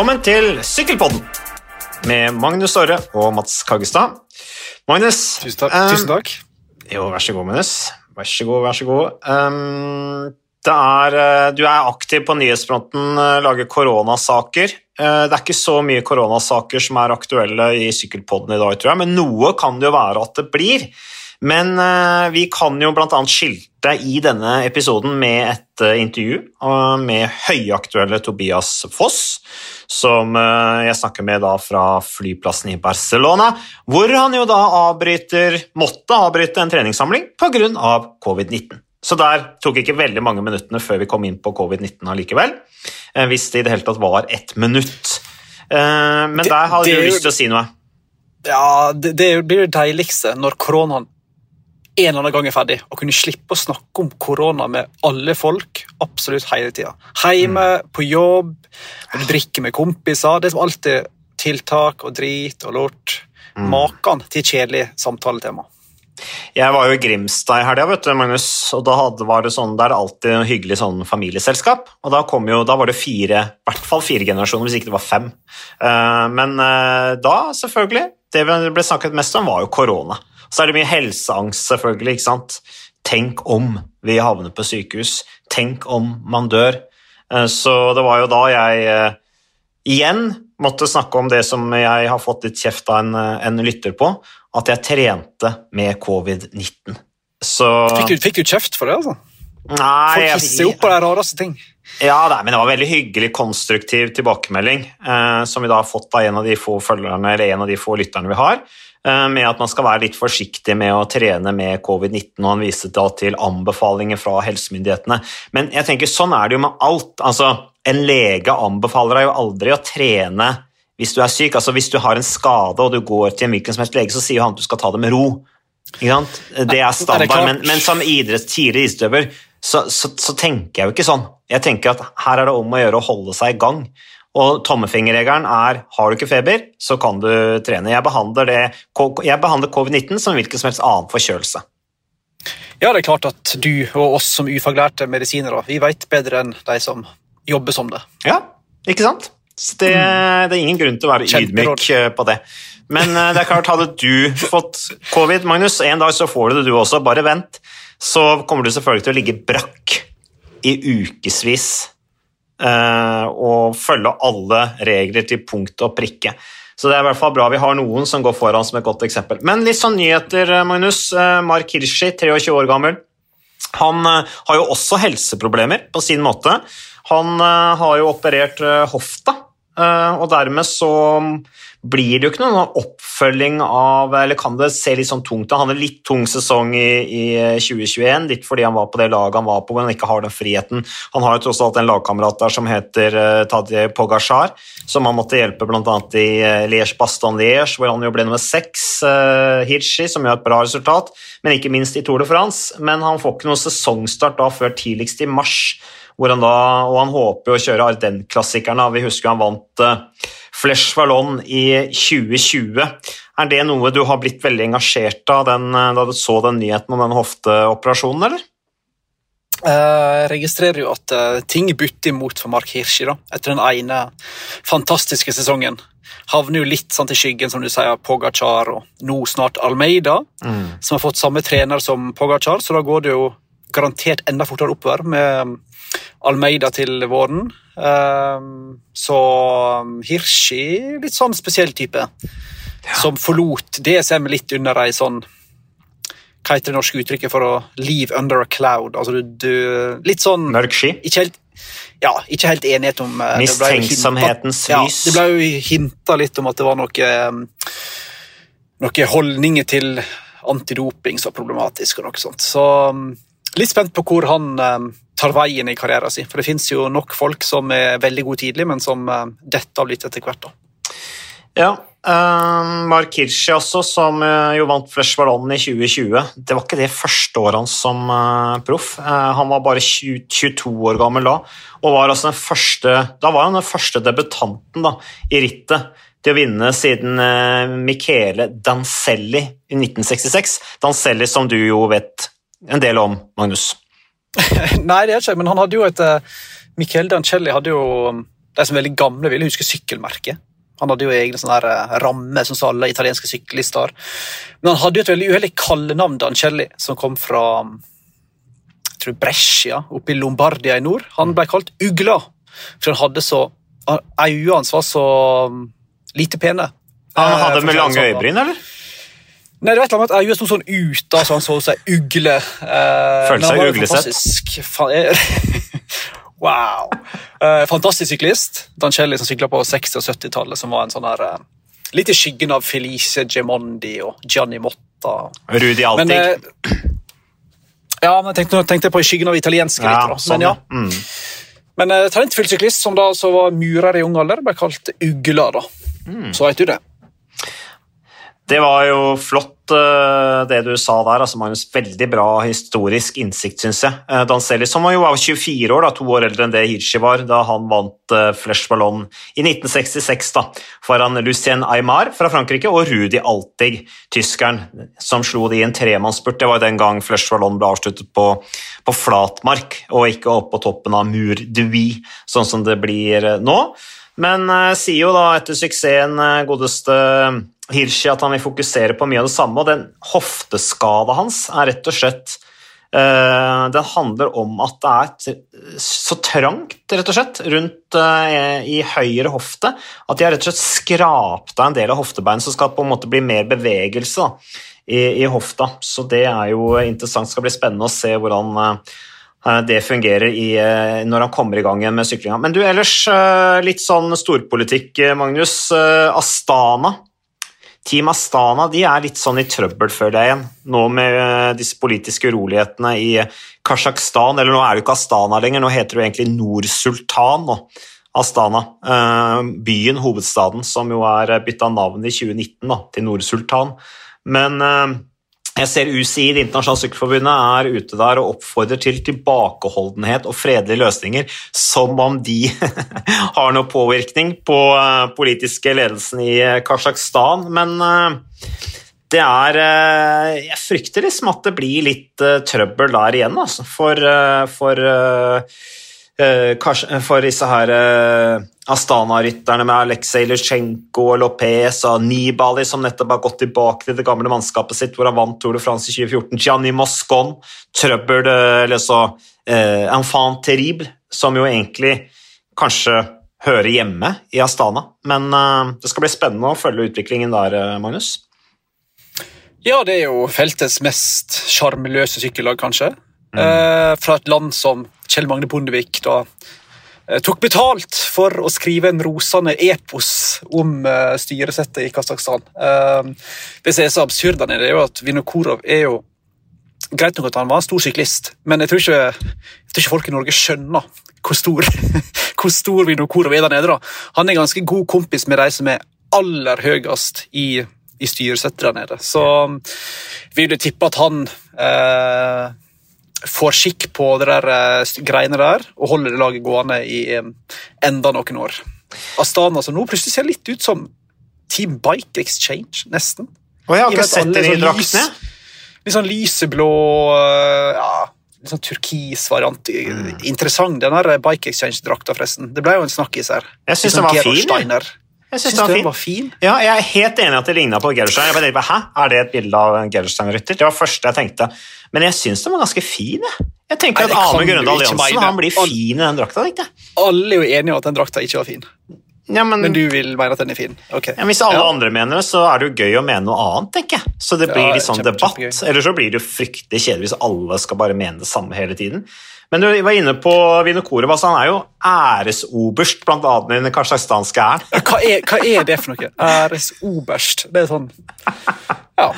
Velkommen til Sykkelpodden med Magnus Orre og Mats Kaggestad. Magnus Tusen takk. Um, Tusen takk. Jo, vær så god, Magnus. Vær så god, vær så god. Um, det er, eh, du er aktiv på nyhetsfronten, eh, lager koronasaker. Det er ikke så mye koronasaker som er aktuelle i Sykkelpodden i dag, tror jeg, men noe kan det jo være at det blir. Men eh, vi kan jo bl.a. skilte i denne episoden med et eh, intervju eh, med høyaktuelle Tobias Foss, som jeg snakker med da fra flyplassen i Barcelona, hvor han jo da avbryter, måtte avbryte en treningssamling pga. covid-19. Så der tok ikke veldig mange minuttene før vi kom inn på covid-19 allikevel, hvis det i det hele tatt var ett minutt. Men der hadde du lyst til å si noe. Ja, det, det blir det deiligste når koronaen en eller annen gang er ferdig, og kunne slippe å snakke om korona med alle folk absolutt hele tida. Hjemme, på jobb, når du drikker med kompiser. Det er som alltid tiltak og drit og lort. Maken til kjedelig samtaletema. Jeg var jo i Grimstad i helga, vet du, Magnus, og da hadde, var det sånn, det er alltid en hyggelig sånn familieselskap. Og da, kom jo, da var det fire, i hvert fall fire generasjoner, hvis ikke det var fem. Eh, men eh, da, selvfølgelig, det vi ble snakket mest om, var jo korona. Så er det mye helseangst, selvfølgelig, ikke sant. Tenk om vi havner på sykehus. Tenk om man dør. Eh, så det var jo da jeg eh, igjen måtte snakke om det som jeg har fått litt kjeft av en, eh, en lytter på, at jeg trente med covid-19. Så Fikk du, fikk du kjeft for det? altså? Nei, Folk hisser jo opp på de rareste ting. ja, nei, men det var veldig hyggelig, konstruktiv tilbakemelding eh, som vi da har fått av en av de få følgerne, eller en av de få lytterne vi har, med at man skal være litt forsiktig med å trene med covid-19, og han viste da til anbefalinger fra helsemyndighetene. Men jeg tenker, sånn er det jo med alt. Altså, en lege anbefaler deg jo aldri å trene hvis du er syk. Altså, hvis du har en skade og du går til en hvilken som helst lege, så sier han at du skal ta det med ro. Ikke sant? Det er standard, men, men som idretts, tidligere idrettsutøver så, så, så tenker jeg jo ikke sånn. Jeg tenker at her er det om å gjøre å holde seg i gang. Og tommefingerregelen er har du ikke feber, så kan du trene. Jeg behandler, behandler covid-19 som hvilken som helst annen forkjølelse. Ja, det er klart at du og oss som ufaglærte medisinere, vi vet bedre enn de som jobber som det. Ja, ikke sant? Det, det er ingen grunn til å være ydmyk eh, på det. Men eh, det er klart, hadde du fått covid, Magnus, en dag så får du det du også, bare vent, så kommer du selvfølgelig til å ligge brakk i ukevis og følge alle regler til punkt og prikke. Så det er i hvert fall bra vi har noen som går foran som et godt eksempel. Men litt sånn nyheter, eh, Magnus. Eh, Mark Hirschi, 23 år gammel. Han eh, har jo også helseproblemer på sin måte. Han eh, har jo operert eh, hofta, eh, og dermed så blir det jo ikke noen oppfølging av Eller kan det se litt sånn tungt ut? Han hadde litt tung sesong i, i 2021, litt fordi han var på det laget han var på, men han ikke har den friheten. Han har jo tross alt en lagkamerat der som heter uh, Tadje Pogasjar, som han måtte hjelpe bl.a. i uh, Liège-Baston-Liège, hvor han jo ble nummer seks, uh, Hirschi, som gjør et bra resultat, men ikke minst i Tour de France. Men han får ikke noen sesongstart da før tidligst i mars, hvor han da, og han håper jo å kjøre Ardennes-klassikerne. Vi husker han vant uh, Flesh Vallon i 2020. Er det noe du har blitt veldig engasjert av den, uh, da du så den nyheten om den hofteoperasjonen, eller? Eh, Jeg registrerer jo at eh, ting butter imot for Mark Hirschi da, etter den ene fantastiske sesongen. Havner jo litt sant, til skyggen, som du sier, Pogacar og nå snart Almeida, som har fått samme trener som Pogacar, så da går det jo garantert enda fortere oppover med Almeida til våren. Eh, Så Hirschi, litt sånn spesiell type, som forlot DSM litt under ei sånn hva heter det norske uttrykket for å leave under a cloud? Altså du, du Litt sånn Mørk sky? Ikke helt ja, ikke helt enighet om Mistenksomhetens lys. Ja, det ble jo hinta litt om at det var noe eh, Noen holdninger til antidoping som var problematisk og noe sånt. Så mm, litt spent på hvor han eh, tar veien i karrieren sin. For det fins jo nok folk som er veldig gode tidlig, men som eh, detter av litt etter hvert. da. Ja. Uh, Mark Hirschi også, som uh, jo vant Flesh Ballon i 2020. Det var ikke det første året hans som uh, proff. Han var bare 20, 22 år gammel da, og var altså den første, da var han den første debutanten da, i rittet til å vinne siden Michele Dancelli i 1966. Dancelli som du jo vet en del om, Magnus. Nei, det er ikke, men han hadde jo et Michel Dancelli hadde jo De som er veldig gamle, vil huske sykkelmerket. Han hadde jo egne sånne eh, rammer, som alle italienske syklister. Men han hadde jo et veldig uheldig kallenavn, Dancelli, som kom fra jeg tror Brescia, oppe i Lombardia i nord. Han ble kalt Ugla, for han hadde så Øynene hans var så mm, lite pene. Han Eh, hadde med lange sånn, øyebryn, eller? Nei, det var et eller annet at øyet sto sånn ut, da, så han så seg ugle. Eh, Følte seg uglesett. wow! Eh, fantastisk syklist. Dancelli som sykla på 60- og 70-tallet, som var en sånn her eh, Litt i skyggen av Felice Gemondi og Gianni Motta. Rudi Men, eh, ja, men tenkte, tenkte på i skyggen av italienske ja, da. sånn, men ja. Mm. Men eh, talentfull syklist som da så var murer i ung alder, ble kalt Ugla. da. Mm. Så vet du det. Det var jo flott eh, det du sa der, altså Magnus. Veldig bra historisk innsikt, syns jeg. Uh, som som jo var 24 år, da, to år eldre enn det Hirschi var, da han vant uh, Flesh Ballon i 1966 da, foran Lucien Aymar fra Frankrike og Rudi Altig, tyskeren, som slo det i en tremannsspurt. Det var den gang Flesh Ballon ble avsluttet på, på flatmark, og ikke opp på toppen av Mur Dui, sånn som det blir eh, nå. Men sier jo da etter suksessen godeste Hirschi at han vil fokusere på mye av det samme, og den hofteskada hans er rett og slett uh, Den handler om at det er så trangt, rett og slett, rundt uh, i høyre hofte at de har rett og slett skrapt av en del av hoftebeinet, så skal på en måte bli mer bevegelse da, i, i hofta. Så det er jo interessant. Det skal bli spennende å se hvordan uh, det fungerer i, når han kommer i gang igjen med syklinga. Men du, ellers litt sånn storpolitikk, Magnus. Astana. Team Astana de er litt sånn i trøbbel, føler jeg igjen. Nå med eh, disse politiske urolighetene i Kasjokstan. Eller nå er det ikke Astana lenger, nå heter det egentlig Nord-Sultan. nå. Astana, eh, byen, hovedstaden, som jo er bytta navn i 2019 da, til Nord-Sultan. Men eh, jeg ser UCI, Det internasjonale sykkelforbundet, er ute der og oppfordrer til tilbakeholdenhet og fredelige løsninger, som om de har noe påvirkning på eh, politiske ledelsen i eh, Kasjokstan. Men eh, det er Jeg frykter liksom at det blir litt trøbbel der igjen, altså, for, for for disse her Astana-rytterne med Aleksej Lusjenko og Lopez og Nibali, som nettopp har gått tilbake til det gamle mannskapet sitt, hvor han vant Tour de France i 2014. Gianni Moscon, trøbbel, eller så eh, Enfant Terrible, som jo egentlig kanskje hører hjemme i Astana. Men eh, det skal bli spennende å følge utviklingen der, eh, Magnus. Ja, det er jo feltets mest sjarmløse sykkellag, kanskje. Mm. Eh, fra et land som Kjell Magne Bondevik da tok betalt for å skrive en rosende epos om eh, styresettet i Kasakhstan. Eh, det som er så absurd, er jo at Vinokurov er jo Greit nok at han var en stor syklist, men jeg tror ikke, jeg tror ikke folk i Norge skjønner hvor stor, hvor stor Vinokurov er der nede. da. Han er ganske god kompis med de som er aller høyest i, i styresettet der nede. Så um, vil jeg tippe at han eh, får skikk på det der eh, greiene der og holder det laget gående i eh, enda noen år. Astana som nå plutselig ser litt ut som Team Bike Exchange, nesten. Og jeg har ikke sett alle den i sånn draktene. Litt sånn lyseblå øh, ja, litt sånn turkis variant. Mm. Interessant, den her Bike Exchange-drakta, forresten. Det ble jo en snakkis her. Jeg Litt sånn den var fin, jeg. Syns den var fin. Ja, jeg er helt enig i at det ligna på Gerolstein. Jeg bare tenkte, Hæ, er det et bilde av en Gerolstein-rytter? Det var første jeg tenkte. Men jeg syns den var ganske fin. Jeg, jeg tenker Nei, at Ame Grøndal Jansen han blir fin i den drakta. tenkte jeg. Alle er jo enige om at den drakta ikke var fin, Ja, men, men du vil mene at den er fin. Okay. ja, Hvis alle Ja. andre mener det, så er det jo gøy å mene noe annet, tenker jeg. Så det blir litt sånn kjempe- debatt. Eller så blir det jo fryktelig kjedelig hvis alle skal bare mene det samme hele tiden. Men du var inne på Vinokurov. Altså, han er jo æresoberst blant annet i den kasjokhstanske hæren. Hva er, hva er det for noe? Æresoberst. Det er sånn Ja.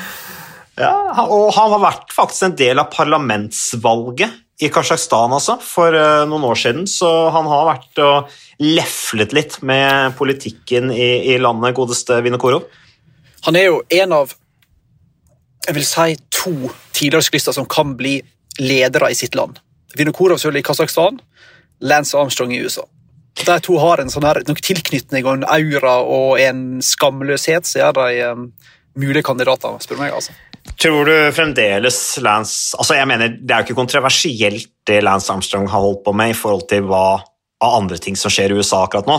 Ja, og han har vært faktisk en del av parlamentsvalget i Kasjokstan altså, for eh, noen år siden, så han har vært og leflet litt med politikken i, i landet, godeste Vinokurov. Han er jo en av jeg vil si to tidligere syklister som kan bli ledere i sitt land. Vinokurov selvfølgelig i Kasakhstan, Lance Armstrong i USA. De to har en sånn her, noen tilknytning og en aura og en skamløshet som gjør de um, mulige kandidater, spør meg. altså. Tror du fremdeles Lance altså jeg mener, Det er jo ikke kontroversielt det Lance Armstrong har holdt på med i forhold til hva av andre ting som skjer i USA akkurat nå.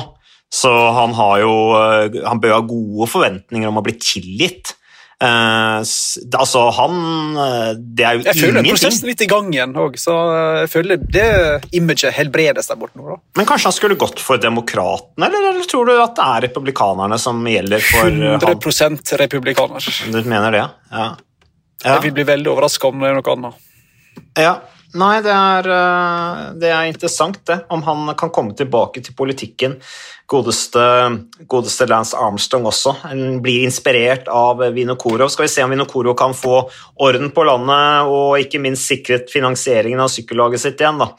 Så han, har jo, eh, han bør ha gode forventninger om å bli tilgitt. Uh, altså, han Det er jo jeg føler ingenting. prosessen litt i gang igjen òg, så jeg føler det imaget helbredes der borte nå. da. Men kanskje han skulle gått for demokratene, eller, eller tror du at det er republikanerne som gjelder for uh, han? 100 republikaner. Du mener det, ja? ja. Jeg vil bli veldig overraska om det er noe annet. Ja, Nei, det er, uh, det er interessant, det. Om han kan komme tilbake til politikken. Godeste, godeste Lance Armstrong også. Han blir inspirert av Vinokorov. Skal vi se om Vinokorov kan få orden på landet og ikke minst sikret finansieringen av sykkellaget sitt igjen. Da.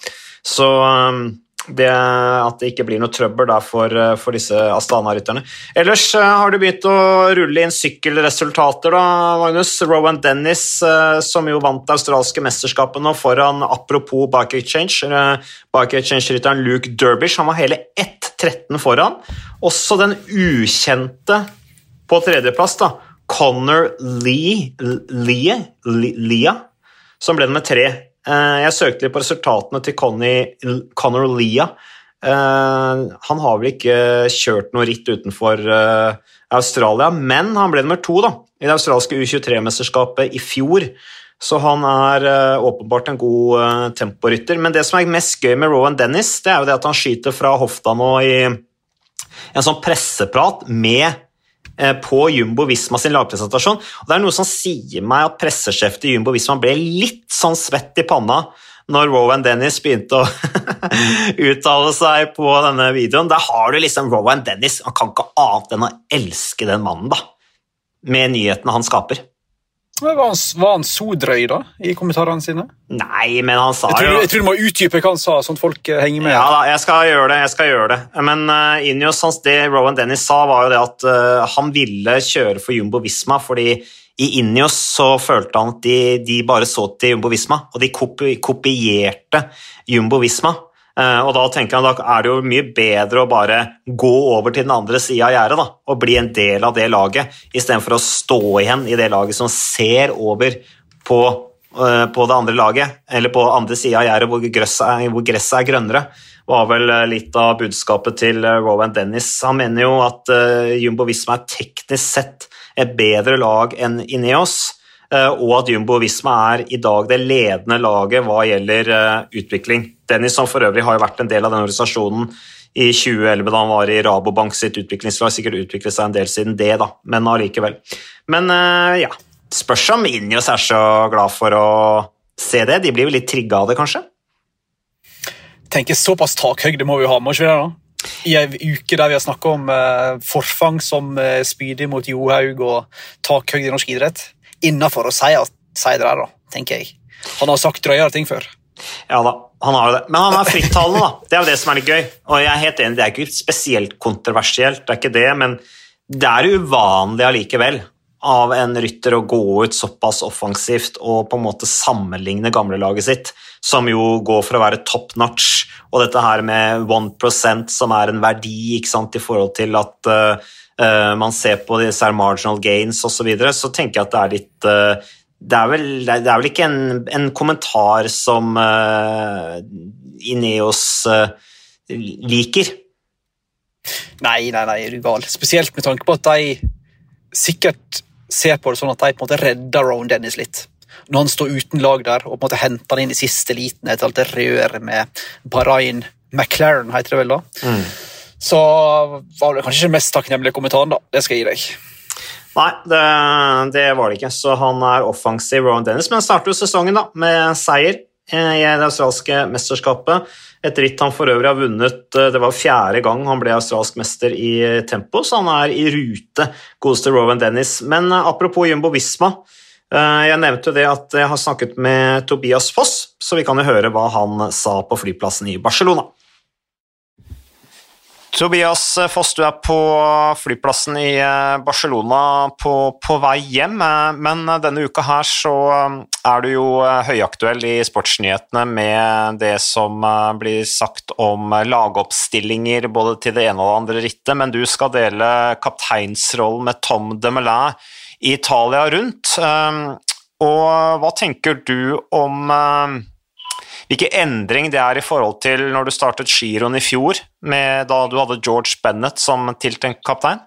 Så um, det, at det ikke blir noe trøbbel for, for disse Astana-rytterne. Ellers uh, har du begynt å rulle inn sykkelresultater, da, Magnus. Rowan Dennis, uh, som jo vant det australske mesterskapet nå foran apropos Bike Exchange, Bike Exchange-rytteren Luke Derbish. Han var hele 1.13 foran. Også den ukjente på tredjeplass, da, Connor Lee, Lee, Lia, som ble nummer tre jeg søkte på resultatene til Connie, Connor Lia. Han har vel ikke kjørt noe ritt utenfor Australia, men han ble nummer to da, i det australske U23-mesterskapet i fjor. Så han er åpenbart en god temporytter. Men det som er mest gøy med Rowan Dennis, det er jo det at han skyter fra hofta nå i en sånn presseprat med på Jumbo Visma sin lagpresentasjon. Og det er noe som sier meg at pressesjef til Jumbo Visma ble litt sånn svett i panna når Rowan Dennis begynte å uttale seg på denne videoen. Der har du liksom Rowan Dennis. Han kan ikke annet enn å elske den mannen, da. Med nyhetene han skaper. Var han, var han så drøy da, i kommentarene sine? Nei, men han sa jeg tror, jo Jeg tror du må utdype hva han sa, sånn at folk henger med. Ja da, jeg skal gjøre det. jeg skal gjøre det. Men uh, Ineos, det Rowan Dennis sa, var jo det at uh, han ville kjøre for Jumbo Visma fordi i Ineos så følte han at de, de bare så til Jumbo Visma, og de kopierte Jumbo Visma. Uh, og da tenker jeg da er det jo mye bedre å bare gå over til den andre sida av gjerdet og bli en del av det laget, istedenfor å stå igjen i det laget som ser over på, uh, på det andre laget, eller på andre sida av gjerdet hvor, hvor, gresset er grønnere. var vel litt av budskapet til Rowan Dennis. Han mener jo at Jumbo Visma er teknisk sett et bedre lag enn Ineos og at Jumbo Visma er i dag det ledende laget hva gjelder utvikling. Dennis som for øvrig har vært en del av den organisasjonen i 2011 da han var i Rabobank sitt utviklingslag. Sikkert utviklet seg en del siden det, da, men allikevel. Men ja, spørs om Injos er så glad for å se det. De blir jo litt trigga av det, kanskje? tenker Såpass takhøyde må vi ha, må ikke vi det? da? I ei uke der vi har snakka om uh, forfang som uh, spydig mot Johaug og takhøyde i norsk idrett. Innafor å si, si det der, da, tenker jeg. Han har sagt drøyere ting før. Ja da, han har det. Men han er frittalende, da. Det er jo det som er litt gøy. Og jeg er helt enig, det er ikke spesielt kontroversielt, det er ikke det, men det er uvanlig allikevel av en rytter å gå ut såpass offensivt og på en måte sammenligne gamlelaget sitt, som jo går for å være top notch, og dette her med 1% som er en verdi sant, i forhold til at uh, man ser på disse marginal gains osv., så, videre, så tenker jeg at det er litt uh, det er, vel, det er vel, ikke en, en kommentar som uh, Ineos uh, liker. Nei, nei, nei, er du gal. Spesielt med tanke på at de sikkert ser på det sånn at de på en måte redder Rowan Dennis litt. Når han står uten lag der og på en måte henter han inn i siste liten etter alt det røret med Bahrain McLaren, heter det vel da. Mm. Så var det kanskje ikke den mest takknemlige kommentaren, da. Det skal jeg gi deg. Nei, det, det, var det ikke. Så han er offensiv, Rowan Dennis. Men starter jo sesongen da, med seier i det australske mesterskapet. Et ritt han for øvrig har vunnet Det var fjerde gang han ble australsk mester i tempo, så han er i rute, godeste Rowan Dennis. Men apropos Jumbo Visma. Jeg nevnte det at jeg har snakket med Tobias Foss, så vi kan jo høre hva han sa på flyplassen i Barcelona. Tobias Foss, du er på flyplassen i Barcelona på, på, vei hjem, men denne uka her så er du jo høyaktuell i sportsnyhetene med det som blir sagt om lagoppstillinger både til det ene og det andre rittet, men du skal dele kapteinsrollen med Tom de Melin i Italia rundt. Og hva tenker du om hvilken endring det er i forhold til når du startet giroen i fjor, med, da du hadde George Bennett som tiltenkt kaptein?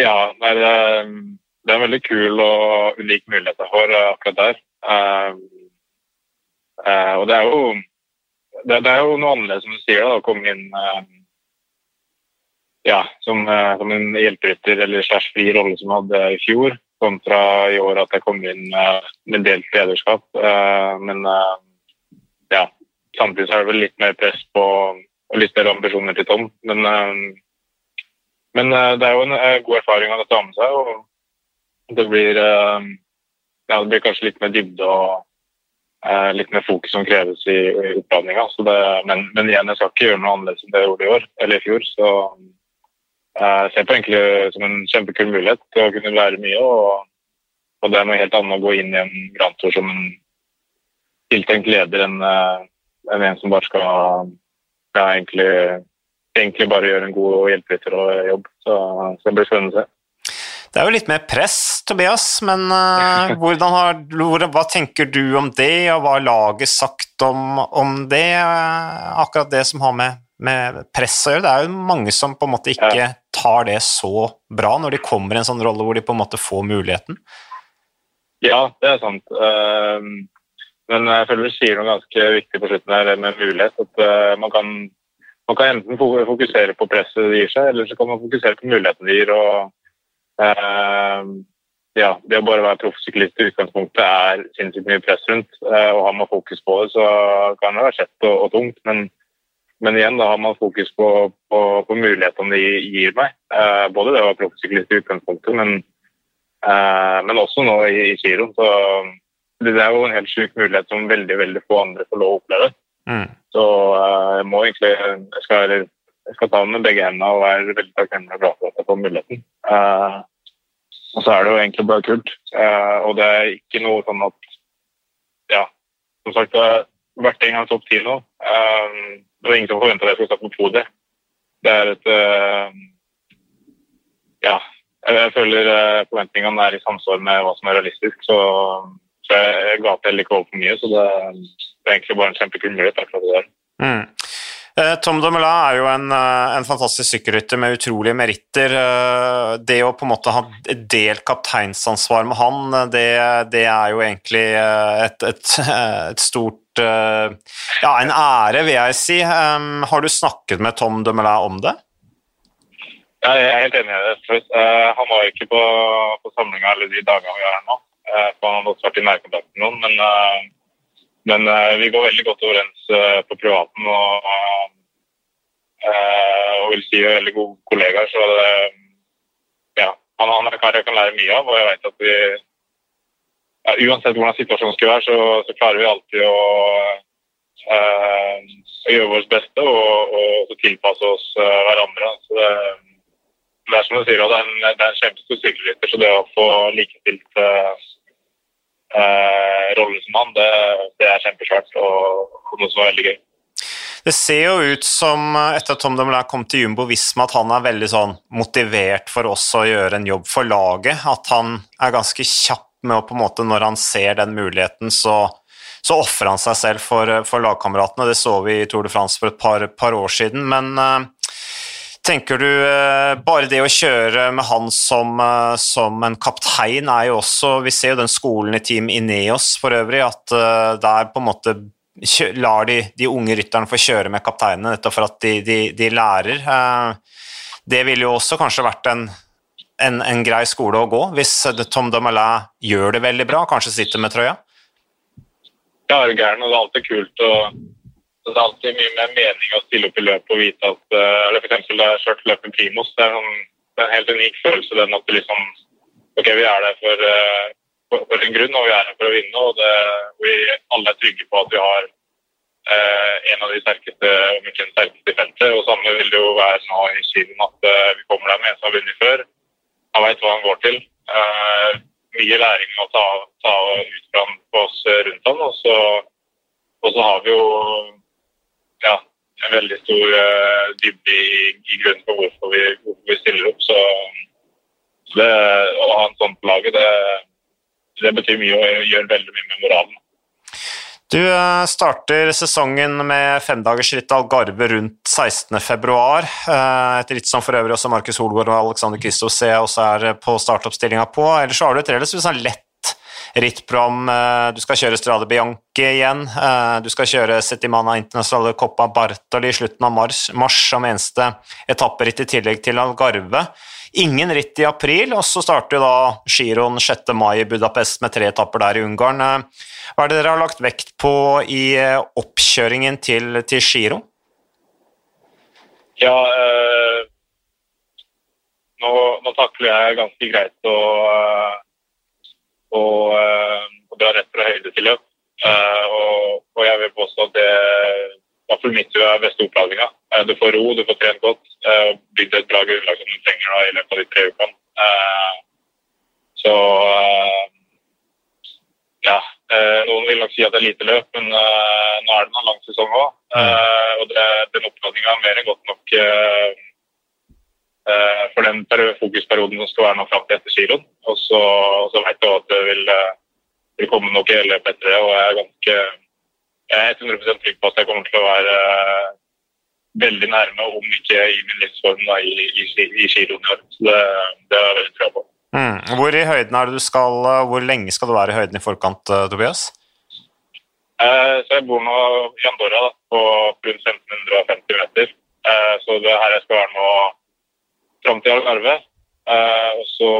Ja, det, er, det er en veldig kul og unik mulighet jeg får akkurat der. Uh, uh, og det er jo det, det, er jo noe annerledes, som du sier, da, å komme inn uh, ja, som, som en hjelperytter eller slags fri rolle som jeg hadde i fjor kontra i år at jeg kom inn med delt lederskap. Eh, men eh, ja, samtidig så er det vel litt mer press på og litt mer ambisjoner til Tom. Men, eh, men det er jo en god erfaring av dette å ha med seg. og det blir, ja, det blir kanskje litt mer dybde og litt mer fokus som kreves i, oppladninga. Men, men, igjen, jeg skal ikke gjøre noe annerledes enn det jeg gjorde i år eller i fjor. så jeg ser på egentlig som en kjempekul mulighet til å kunne lære mye. Og, og det er noe helt annet å gå inn i en Grand Tour som en tiltenkt leder enn en, eh, en som bare skal ja, egentlig, egentlig, bare gjøre en god hjelperytterjobb. Så, så det blir spennende å se. Det er jo litt mer press, Tobias, men uh, har, hva tenker du om det, og hva har laget sagt om, om det? Akkurat det som har med med press å gjøre. Det er jo mange som på en måte ikke tar det så bra når de kommer i en sånn rolle hvor de på en måte får muligheten. Ja, det er sant. Ehm, men jeg føler du sier noe ganske viktig på slutten her med mulighet. At eh, man kan, man kan enten fokusere på presset det gir seg, eller så kan man fokusere på mulighetene det gir. og ehm, ja, Det å bare være proffsyklist i utgangspunktet er sinnssykt mye press rundt. Eh, og Har man fokus på det, så kan det være kjett og, og tungt. men men igjen, da har man fokus på, på, på mulighetene de gir meg. Eh, både det å være proffsyklist i utgangspunktet, men, eh, men, også nå i, i giroen. Så det er jo en helt sjuk mulighet som veldig veldig få andre får lov å oppleve. Mm. Så eh, jeg må egentlig jeg skal, jeg skal ta den med begge hendene og være veldig takknemlig og glad for at jeg får muligheten. Eh, og så er det jo egentlig bare kult. Eh, og det er ikke noe sånn at Ja, som sagt, jeg har vært en gang topp ti nå. Um, det var ingen som forventa at jeg skulle starte på podiet. Det er et uh, Ja. Jeg føler uh, forventningene er i samsvar med hva som er realistisk. Så, så jeg, jeg til ikke over for mye. Så det, det, er egentlig bare en kjempekul mulighet. akkurat det der. Mm. Eh, Tom Dumoulin er jo en, en fantastisk sykkelrytter med utrolige meritter. Det å på en måte ha delt kapteinsansvar med han, det, det er jo egentlig et, et, et stort Eh, ja, en ære, vil jeg si. har du snakket med Tom Dumoulin om det? Ja, jeg er helt enig i det. Han var ikke på, på samlinga alle de dagene vi er her nå. For han hadde også vært i nærkontakt med noen. Men, men vi går veldig godt overens på privaten og, og vil si veldig gode kollegaer. Så det, ja, han, han er en kar jeg kan lære mye av, og jeg vet at vi ja, uansett hvordan situasjonen skulle være, så, så klarer vi alltid å, eh, gjøre vårt beste og, og tilpasse oss eh, hverandre. Så det, det, er som du sier, det er en, det er en kjempestor sykkelrytter, så det å få likestilt eh, eh, rolle som han, det, det er kjempesvært og, noe som er veldig gøy. Det ser jo ut som, etter at Tom Dumoulin kom til Jumbo Visma, at han er veldig sånn motivert for oss å gjøre en jobb for laget. At han er ganske kjapp med å på en måte, når han ser den muligheten, så, så ofrer han seg selv for, for, lagkameratene. Det så vi i Tour de France for et par, par år siden. Men uh, tenker du uh, Bare det å kjøre med han som, uh, som, en kaptein er jo også Vi ser jo den skolen i Team Ineos for øvrig, at der på en måte lar de, de unge rytterne få kjøre med kapteinene, nettopp for at de, de, de lærer. Det ville jo også kanskje vært en en, en, grei skole å gå, hvis Tom Dumoulin gjør det veldig bra, kanskje sitter med trøya? Ja, er gæren, og det er alltid kult. og Det er alltid mye mer mening å stille opp i løpet og vite at eh, eller for eksempel, Da jeg kjørte løpet Primos, det er, en, det er, en, helt unik følelse. den at det liksom, ok, Vi er der for, eh, for, for, en grunn, og vi er her for å vinne. og det, Vi alle er trygge på at vi har eh, en av de sterkeste om ikke den sterkeste i feltet. og Samme vil det jo være nå i Kilen, at eh, vi kommer der med en som har vunnet før han veit hva han går til. Eh, mye læring å ta, ta ut fra på oss rundt han. Og så, og så har vi jo ja, en veldig stor uh, dybde i, i, grunnen for hvorfor vi, hvorfor vi stiller opp. Så, det, å ha en sånn på laget, det, det betyr mye og gjør veldig mye med moralen. Du eh, starter sesongen med femdagersrittet Algarve rundt 16.2. Eh, et ritt som for øvrig også Markus Holgaard og Alexander Kristoff C også er på startoppstillinga på. Ellers har du et relativt sånn lett rittprogram. Eh, du skal kjøre Strade Bianchi igjen. Du skal kjøre Settimana Internasjonale Coppa Bartoli i slutten av mars, mars som eneste etapperitt i tillegg til Algarve. Ingen ritt i april, og så starter da giroen 6. mai i Budapest med tre etapper der i Ungarn. Hva er det dere har lagt vekt på i eh, oppkjøringen til, til giro? Ja, eh, nå, nå, takler jeg ganske greit å, eh, og dra rett fra høyde til løp. Eh, og, og, jeg vil påstå at det i hvert fall mitt er beste oppladninga. Eh, du får ro, du får trent godt, bygd et bra grunnlag som du trenger da, i løpet av de tre ukene. Så ja, noen vil nok si at det er lite løp, men nå er det en lang sesong òg. Mm. og det, den oppladninga er mer enn godt nok for den fokusperioden som skal være nå fram til etter kiloen. Og så, så vet jeg at det vil, vil komme noe hele det, og jeg er ganske jeg er 100 trygg på at jeg kommer til å være veldig nærme, om ikke i min livsform, da, i, i, i kiloen i år. Så det, det har jeg trua på. Mm. Hvor i høyden er det du skal, eh, hvor lenge skal du være i høyden i forkant, Tobias? Eh, så Jeg bor nå i Andorra da, på rundt 1550 meter. Eh, så det er her jeg skal være nå fram til Algarve. og så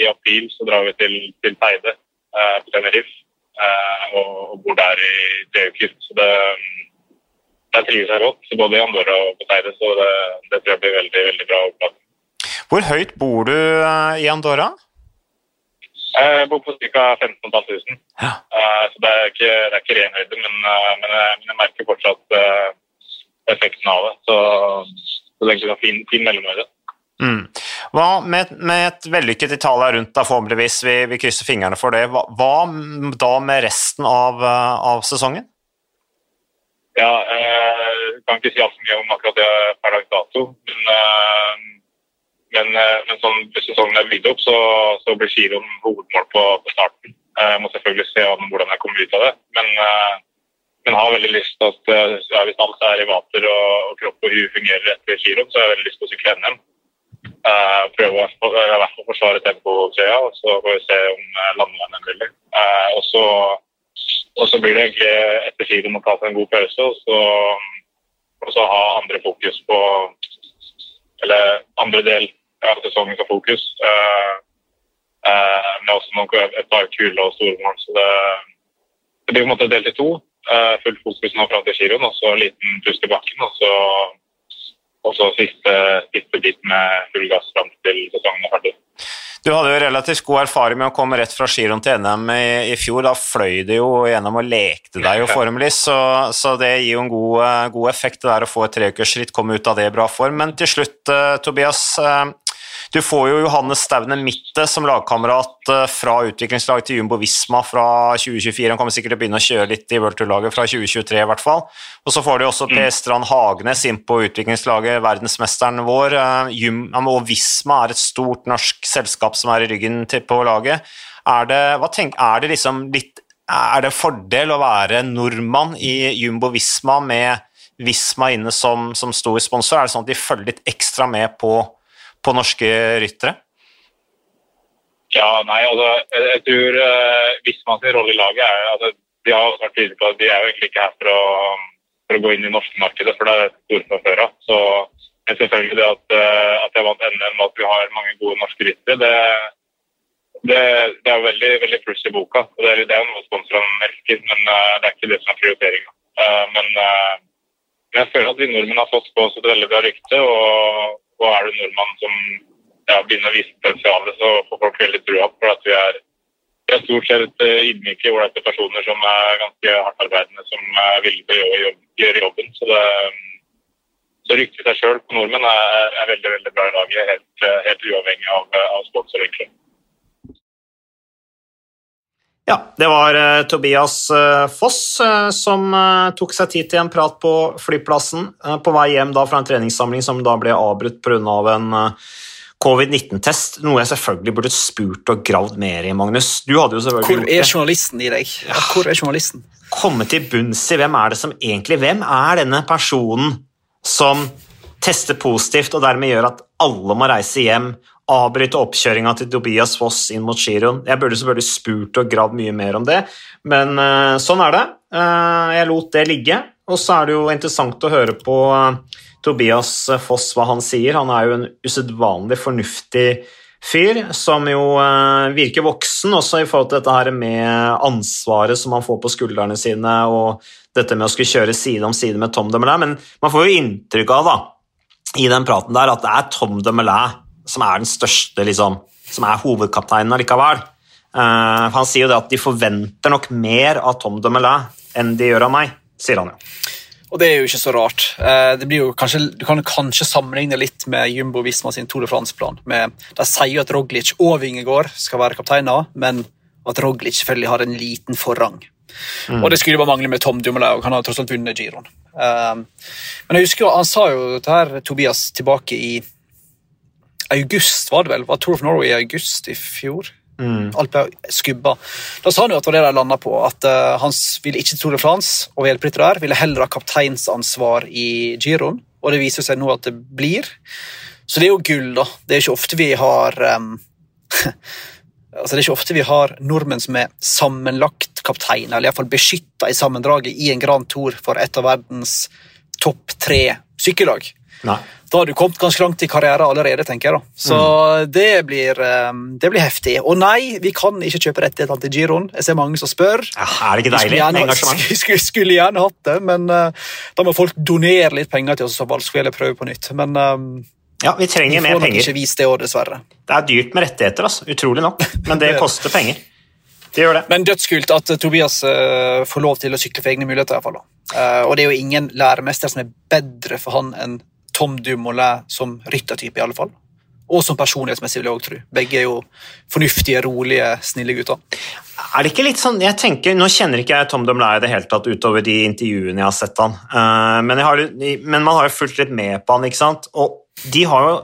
i april så drar vi til, til Teide på Tenerife og, og, bor der i tre uker. Så det, det trives jeg godt, både i Andorra og på Teide. Så det, det tror jeg blir veldig, veldig bra opplag. Hvor høyt bor du eh, i Andorra? Jeg bor på ca. 15 500. Ja. Eh, så det er ikke, det er ikke ren høyde, men, eh, men, jeg, men, jeg merker fortsatt effekten av det. Så, så det er egentlig en fin, fin mellomhøyde. Mm. Hva med, med, et vellykket Italia rundt da, forhåpentligvis, vi, vi krysser fingrene for det. Hva, hva da med resten av, av sesongen? Ja, jeg kan ikke si alt altfor mye om akkurat det per dags dato. Men men, eh, men sånn, hvis sesongen er bygd opp, så, så blir giroen hovedmål på, på starten. Jeg eh, må selvfølgelig se hvordan jeg kommer ut av det. Men, eh, men har veldig lyst til at ja, hvis alt er i vater og, og kropp og hue fungerer etter giroen, så har jeg veldig lyst til å sykle NM. Uh, prøve å i hvert fall forsvare tempotrøya, og så får vi se om uh, landeveien er mulig. Uh, og, så, og så blir det egentlig etter giroen å ta seg en god pause, og så, og så ha andre fokus på Eller andre del av sesongen som fokus. Uh, uh, men også noen, et par kule og store mål. Så det, det blir på en måte delt i to. Fullt fokus nå fram til giroen, og så liten pust i bakken. Og så, og så siste, siste bit med full gass fram til sesongen er ferdig. Du hadde jo relativt god erfaring med å komme rett fra giroen til NM i, i, fjor. Da fløy det jo gjennom og lekte deg jo formelig, så, så, det gir jo en god, god effekt det der å få et treukersritt, komme ut av det i bra form. Men til slutt, uh, Tobias. Du får jo Johannes Staune Mitte som lagkamerat eh, fra utviklingslaget til Jumbo Visma fra 2024. Han kommer sikkert til å begynne å kjøre litt i World Tour-laget fra 2023 i hvert fall. Og så får du også mm. Per Strand Hagenes inn på utviklingslaget, verdensmesteren vår. Eh, og Visma er et stort norsk selskap som er i ryggen på laget. Er det, tenk, er det liksom litt er det fordel å være nordmann i Jumbo Visma med Visma inne som, som stor sponsor? Er det sånn at de følger litt ekstra med på på norske ryttere? Ja, nei, altså, jeg tror uh, man sin rolle i laget er altså, De har vært tydelige på at de er jo egentlig ikke her for å, for å gå inn i norske markedet, for det er store fra før av. Så men selvfølgelig det at, uh, at jeg vant NM og at vi har mange gode norske ryttere, det, det, det, er veldig, veldig pluss i boka. og Det er, det er noe sponsorene elsker, men uh, det er ikke det som er prioriteringa. men, men jeg føler at vi nordmenn har fått på oss et veldig bra rykte. og og er du nordmann som ja, begynner å vise potensialet, så får folk veldig trua på at vi er, vi er stort sett eh, ydmyke, ålreite personer som er ganske hardtarbeidende, som er villige til å gjøre, jobben. Så, det, så ryktet seg sjøl på nordmenn er, er, veldig veldig bra i laget, helt, helt uavhengig av, av sponsor, egentlig. Ja, det var uh, Tobias uh, Foss uh, som tok seg tid til en prat på flyplassen på vei hjem da fra en treningssamling som da ble avbrutt pga. Av en covid-19-test, noe jeg selvfølgelig burde spurt og gravd mer i, Magnus. Du hadde jo selvfølgelig Hvor er journalisten i deg? Ja, hvor er journalisten? Komme til bunns i hvem er det som egentlig Hvem er denne personen som tester positivt og dermed gjør at alle må reise hjem, avbryte oppkjøringa til Tobias Foss inn mot giroen? Jeg burde selvfølgelig spurt og gravd mye mer om det, men eh, sånn er det. Eh, jeg lot det ligge, og så er det jo interessant å høre på eh, Tobias Foss hva han sier. Han er jo en usedvanlig fornuftig fyr som jo virker voksen også i forhold til dette her med ansvaret som han får på skuldrene sine, og dette med å skulle kjøre side om side med Tom Dumoulin. Men man får jo inntrykk av da, i den praten der at det er Tom Dumoulin som er den største, liksom, som er hovedkapteinen allikevel. Uh, han sier jo det at de forventer nok mer av Tom Dumoulin enn de gjør av meg, sier han jo. Og det er jo ikke så rart. Eh, Det blir jo kanskje, du kan kanskje sammenligne litt med Jumbo Visma sin Tour de France-plan. De sier jo at Roglic og Vingegård skal være kapteiner, men at Roglic selvfølgelig har en liten forrang. Og det skulle bare mangle med Tom Dumoulin, og han har tross alt vunnet giroen. Eh, Men jeg husker jo, han sa jo dette her, Tobias, tilbake i august, var det vel? Var Tour of Norway i august i fjor? Alt ble skubba. Da sa han jo at det var det de landa på, at uh, han ville ikke til Tour de France og hjelperytter der, ville heller ha kapteinsansvar i giroen, og det viser seg nå at det blir. Så det er jo gull, da. Det er ikke ofte vi har um, altså Det er ikke ofte vi har nordmenn som er sammenlagt kapteiner, eller iallfall beskytta i sammendraget i en Grand Tour for et av verdens topp tre sykkellag. Nei. Da har du kommet ganske langt i karriere allerede, tenker jeg. da. Så det, blir, eh, det blir heftig. Og nei, vi kan ikke kjøpe rettighetene til Giroen. Jeg ser mange som spør. Ja, er det ikke Vi deilig gjerne, skulle, skulle, skulle gjerne hatt det, men uh, da må folk donere litt penger til oss, så valgskolen skulle jeg prøve på nytt. Men eh, Ja, vi vi trenger får mer penger. ikke vist det år, dessverre. Det er dyrt med rettigheter, altså. utrolig nok, men det koster penger. Det gjør det. Men dødskult at Tobias uh, får lov til å sykle for egne muligheter. i hvert fall. Eh, og det er jo ingen læremester som er bedre for han enn Tom Dumoulin som ryttertype, i alle fall. Og som personlighetsmessig, vil jeg også tro. Begge er jo fornuftige, rolige, snille gutter. Er det ikke litt sånn, jeg tenker, Nå kjenner ikke jeg Tom Dumoulin i det hele tatt utover de intervjuene jeg har sett han, Eh, men, har, men man har jo fulgt litt med på han, ikke sant? Og de har jo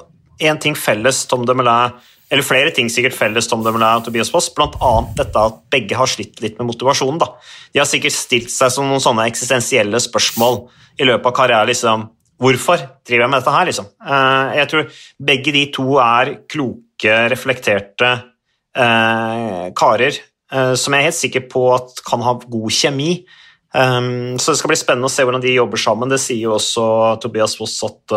én ting felles, Tom Dumoulin, eller flere ting sikkert felles, Tom Dumoulin og Tobias Foss, annet dette at begge har slitt litt med motivasjonen. da. De har sikkert stilt seg som noen sånne eksistensielle spørsmål i løpet av karrieren. liksom, Hvorfor driver jeg med dette her, liksom? Eh, jeg tror begge de to er kloke, reflekterte eh, karer eh, som jeg er helt sikker på at kan ha god kjemi. Um, så det skal bli spennende å se hvordan de jobber sammen. Det sier jo også Tobias Foss at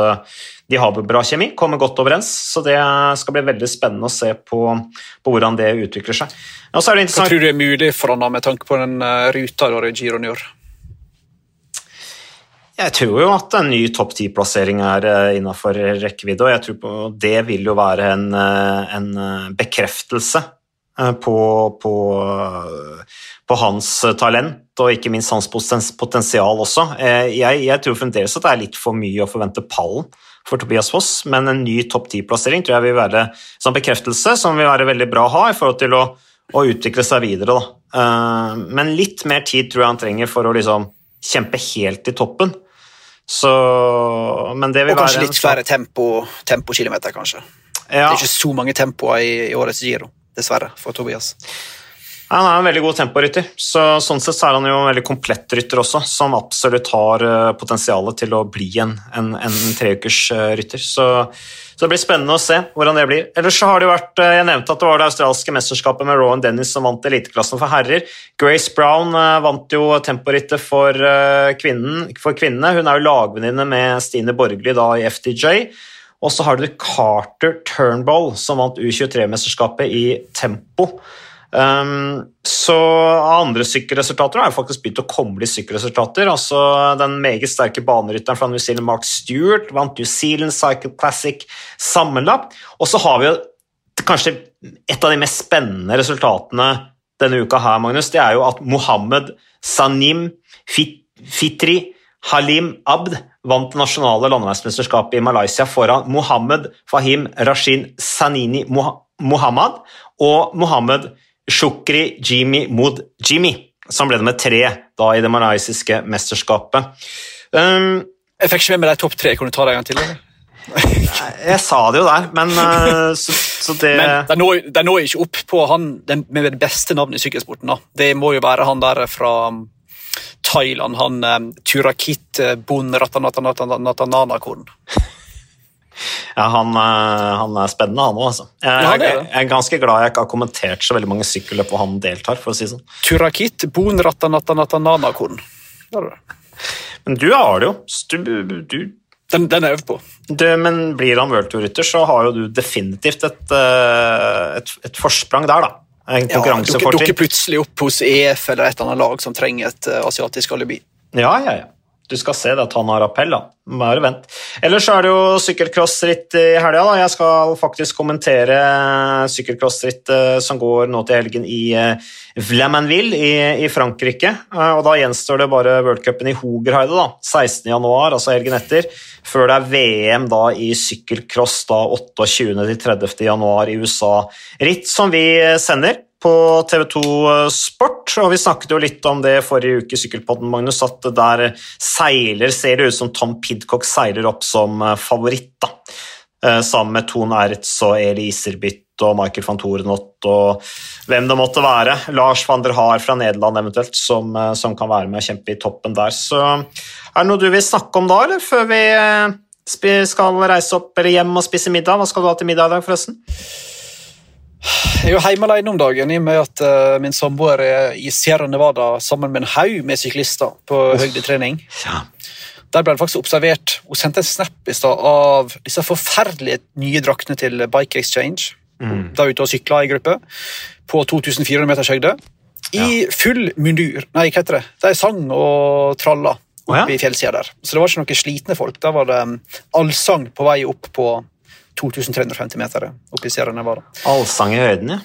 de har bra kjemi, kommer godt overens. Så det skal bli veldig spennende å se på, på hvordan det utvikler seg. Det Hva tror du er mulig for han med tanke på den ruta da i gjør? Jeg tror jo at en ny topp ti-plassering er innafor rekkevidde, og jeg tror på, det vil jo være en, eh, en eh, bekreftelse eh, på, på, på hans talent, og ikke minst hans potensial også. Eh, Jeg, jeg tror fremdeles at det er litt for mye å forvente pallen for Tobias Foss, men en ny topp ti-plassering tror jeg vil være en bekreftelse, som vil være veldig bra å ha i forhold til å, å utvikle seg videre. Da. Eh, Men litt mer tid tror jeg han trenger for å liksom kjempe helt i toppen. Så, men det vil Og kanskje være litt flere tempo, tempokilometer, kanskje. Det er ikke så mange tempoer i, i årets Giro, dessverre, for Tobias. han er en veldig god temporytter, så sånn sett er han jo en veldig komplett rytter også, som absolutt har eh, potensialet til å bli en, en, en treukers eh, rytter. Så, så det blir spennende å se hvordan det blir. Ellers så har det jo vært, eh, Jeg nevnte at det var det australske mesterskapet med Rowan Dennis som vant eliteklassen for herrer. Grace Brown eh, vant jo temporittet for, eh, for kvinnene. Hun er jo lagvenninne med Stine Borgli da i FDJ. Og så har du Carter Turnbull, som vant U23-mesterskapet i tempo. Um, så andre sykkelresultater har jo faktisk begynt å komme litt sykkelresultater. Altså Den meget sterke banerytteren fra New Zealand, Mark Stewart, vant New Zealand Cycle Classic sammenlagt. Og så har vi jo kanskje et av de mest spennende resultatene denne uka her, Magnus, det er jo at Mohammed Sanim Fit Fitri Halim Abd vant det nasjonale landeveismesterskapet i Malaysia foran Mohammed Fahim Rashin Sanini Moha- Mohammad og Mohammed Shukri Jimmy mot Jimmy, som ble nummer tre da i det malaysiske mesterskapet. Um, Jeg fikk ikke med meg de topp tre. Kan du ta det en gang til? eller? Jeg sa det jo der, men uh, så, så det Men de når, de når ikke opp på han den, med det beste navnet i sykkelsporten. da. Det må jo være han der fra um, Thailand, han um, Turakit Bun Bon Ratanatananatananakorn. Ja, han, uh, han er spennende, han òg, altså. Jeg, Ja, jeg, jeg er ganske glad jeg ikke har kommentert så veldig mange sykkelløp hvor han deltar, for å si sånn. Turakit Bon det. Men du har det jo. Du, du, Den, den er øvd på. du, men blir han worldtour-rytter, så har jo du definitivt et, uh, et, et forsprang der, da. En Ja, dukker, plutselig opp hos EF eller et eller annet lag som trenger et uh, asiatisk alibi. Ja, ja, ja. Du skal se det at han har appell, da. Bare vent. Ellers er det jo sykkelcrossritt i helga. da. Jeg skal faktisk kommentere sykkelcrossritt som går nå til helgen i eh, Vlamanville i, i Frankrike. Eh, Og da gjenstår det bare worldcupen i Hogerheide, da. 16. januar, altså helgen etter. Før det er VM da i sykkelcross da 28. til 30. januar i USA. Ritt som vi sender på TV2 Sport, og vi snakket jo litt om det forrige uke i Sykkelpodden, Magnus, at der seiler, ser det ut som Tom Pidcock seiler opp som eh, favoritt, da. Eh, Sammen med Tone Ertz og Eli Iserbyt og Michael van Torenot og hvem det måtte være. Lars van der Haar fra Nederland eventuelt, som, eh, som kan være med og kjempe i toppen der. Så er det noe du vil snakke om da, eller før vi eh, skal reise opp eller hjem og spise middag? Hva skal du ha til middag i dag, forresten? Jeg er jo hjemme alene om dagen i og med at uh, min samboer er i Sierra Nevada sammen med en haug med syklister på høydetrening. Ja. Der ble det faktisk observert Hun sendte en snap i stad av disse forferdelige nye draktene til Bike Exchange. Mm. Da ute og sykla i gruppe på 2400 meters høyde. I full mundur. Nei, hva heter det? De sang og tralla Å, ja. i fjellsida der. Så det var ikke noen slitne folk. Der var det um, allsang på vei opp på 2350 meter oppe i Sierra Nevada. Allsang i høyden, ja.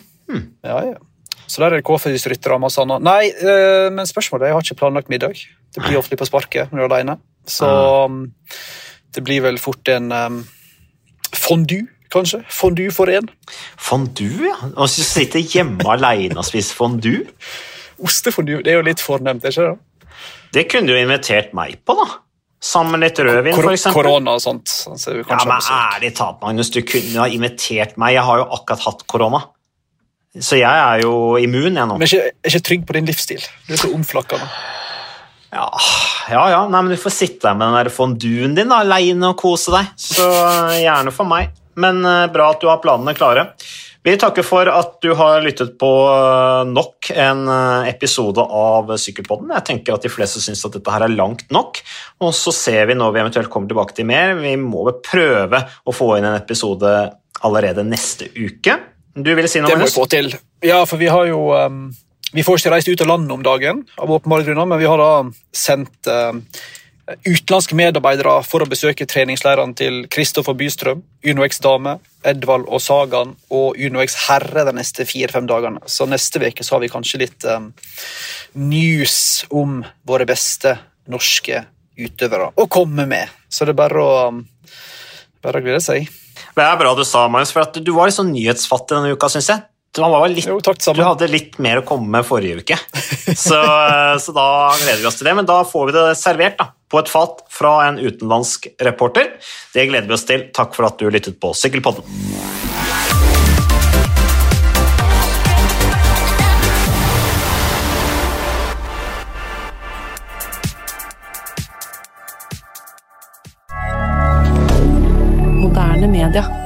Ja, ja. Så der er det KFUS-ryttere og masse annet. Nei, øh, men spørsmålet er, jeg har ikke planlagt middag. Det blir ofte på sparket når du er alene. Så ah. det blir vel fort en um, fondue, kanskje. Fondue for én. Fondue, ja. Og så sitte hjemme alene og spise fondue. Ostefondue, det er jo litt fornemt, ikke det? Det kunne du invitert meg på, da. Sammen litt rødvin, Kor eksempel. korona og sånt. Så vi Ja, men ærlig talt, Magnus, du kunne ha invitert meg. Jeg har jo akkurat hatt korona. Så jeg er jo immun, jeg nå. Men ikke, er ikke trygg på din livsstil. Du er så omflakkende. Ja, ja, ja. Nei, men du får sitte der med den der fonduen din da, aleine og kose deg. Så eh, gjerne for meg. Men eh, bra at du har planene klare. Vi takker for at du har lyttet på eh, nok en eh, episode av Sykkelpodden. Jeg tenker at de fleste syns at dette her er langt nok, og så ser vi når vi eventuelt kommer tilbake til mer. Vi må vel prøve å få inn en episode allerede neste uke. Du ville si noe, Det må vi få til. Ja, for vi har jo um, Vi får ikke reist ut av landet om dagen, av åpenbare grunner, men vi har da sendt um, utenlandske medarbeidere for å besøke treningsleirene til Kristoffer Bystrøm, UnoX dame, Edvald og Sagan og UnoX herre de neste fire-fem dagene. Så neste uke har vi kanskje litt um, news om våre beste norske utøvere å komme med. Så det er bare å, um, bare å glede seg. Det er bra du sa, Magnus, for du var litt sånn nyhetsfattig denne uka, syns jeg han var litt, jo, takk, Du hadde litt mer å komme med forrige uke, så, eh, så, da gleder vi oss til det. Men da får vi det servert da, på et fat fra en utenlandsk reporter. Det gleder vi oss til. Takk for at du lyttet på Sykkelpodden. Moderne media.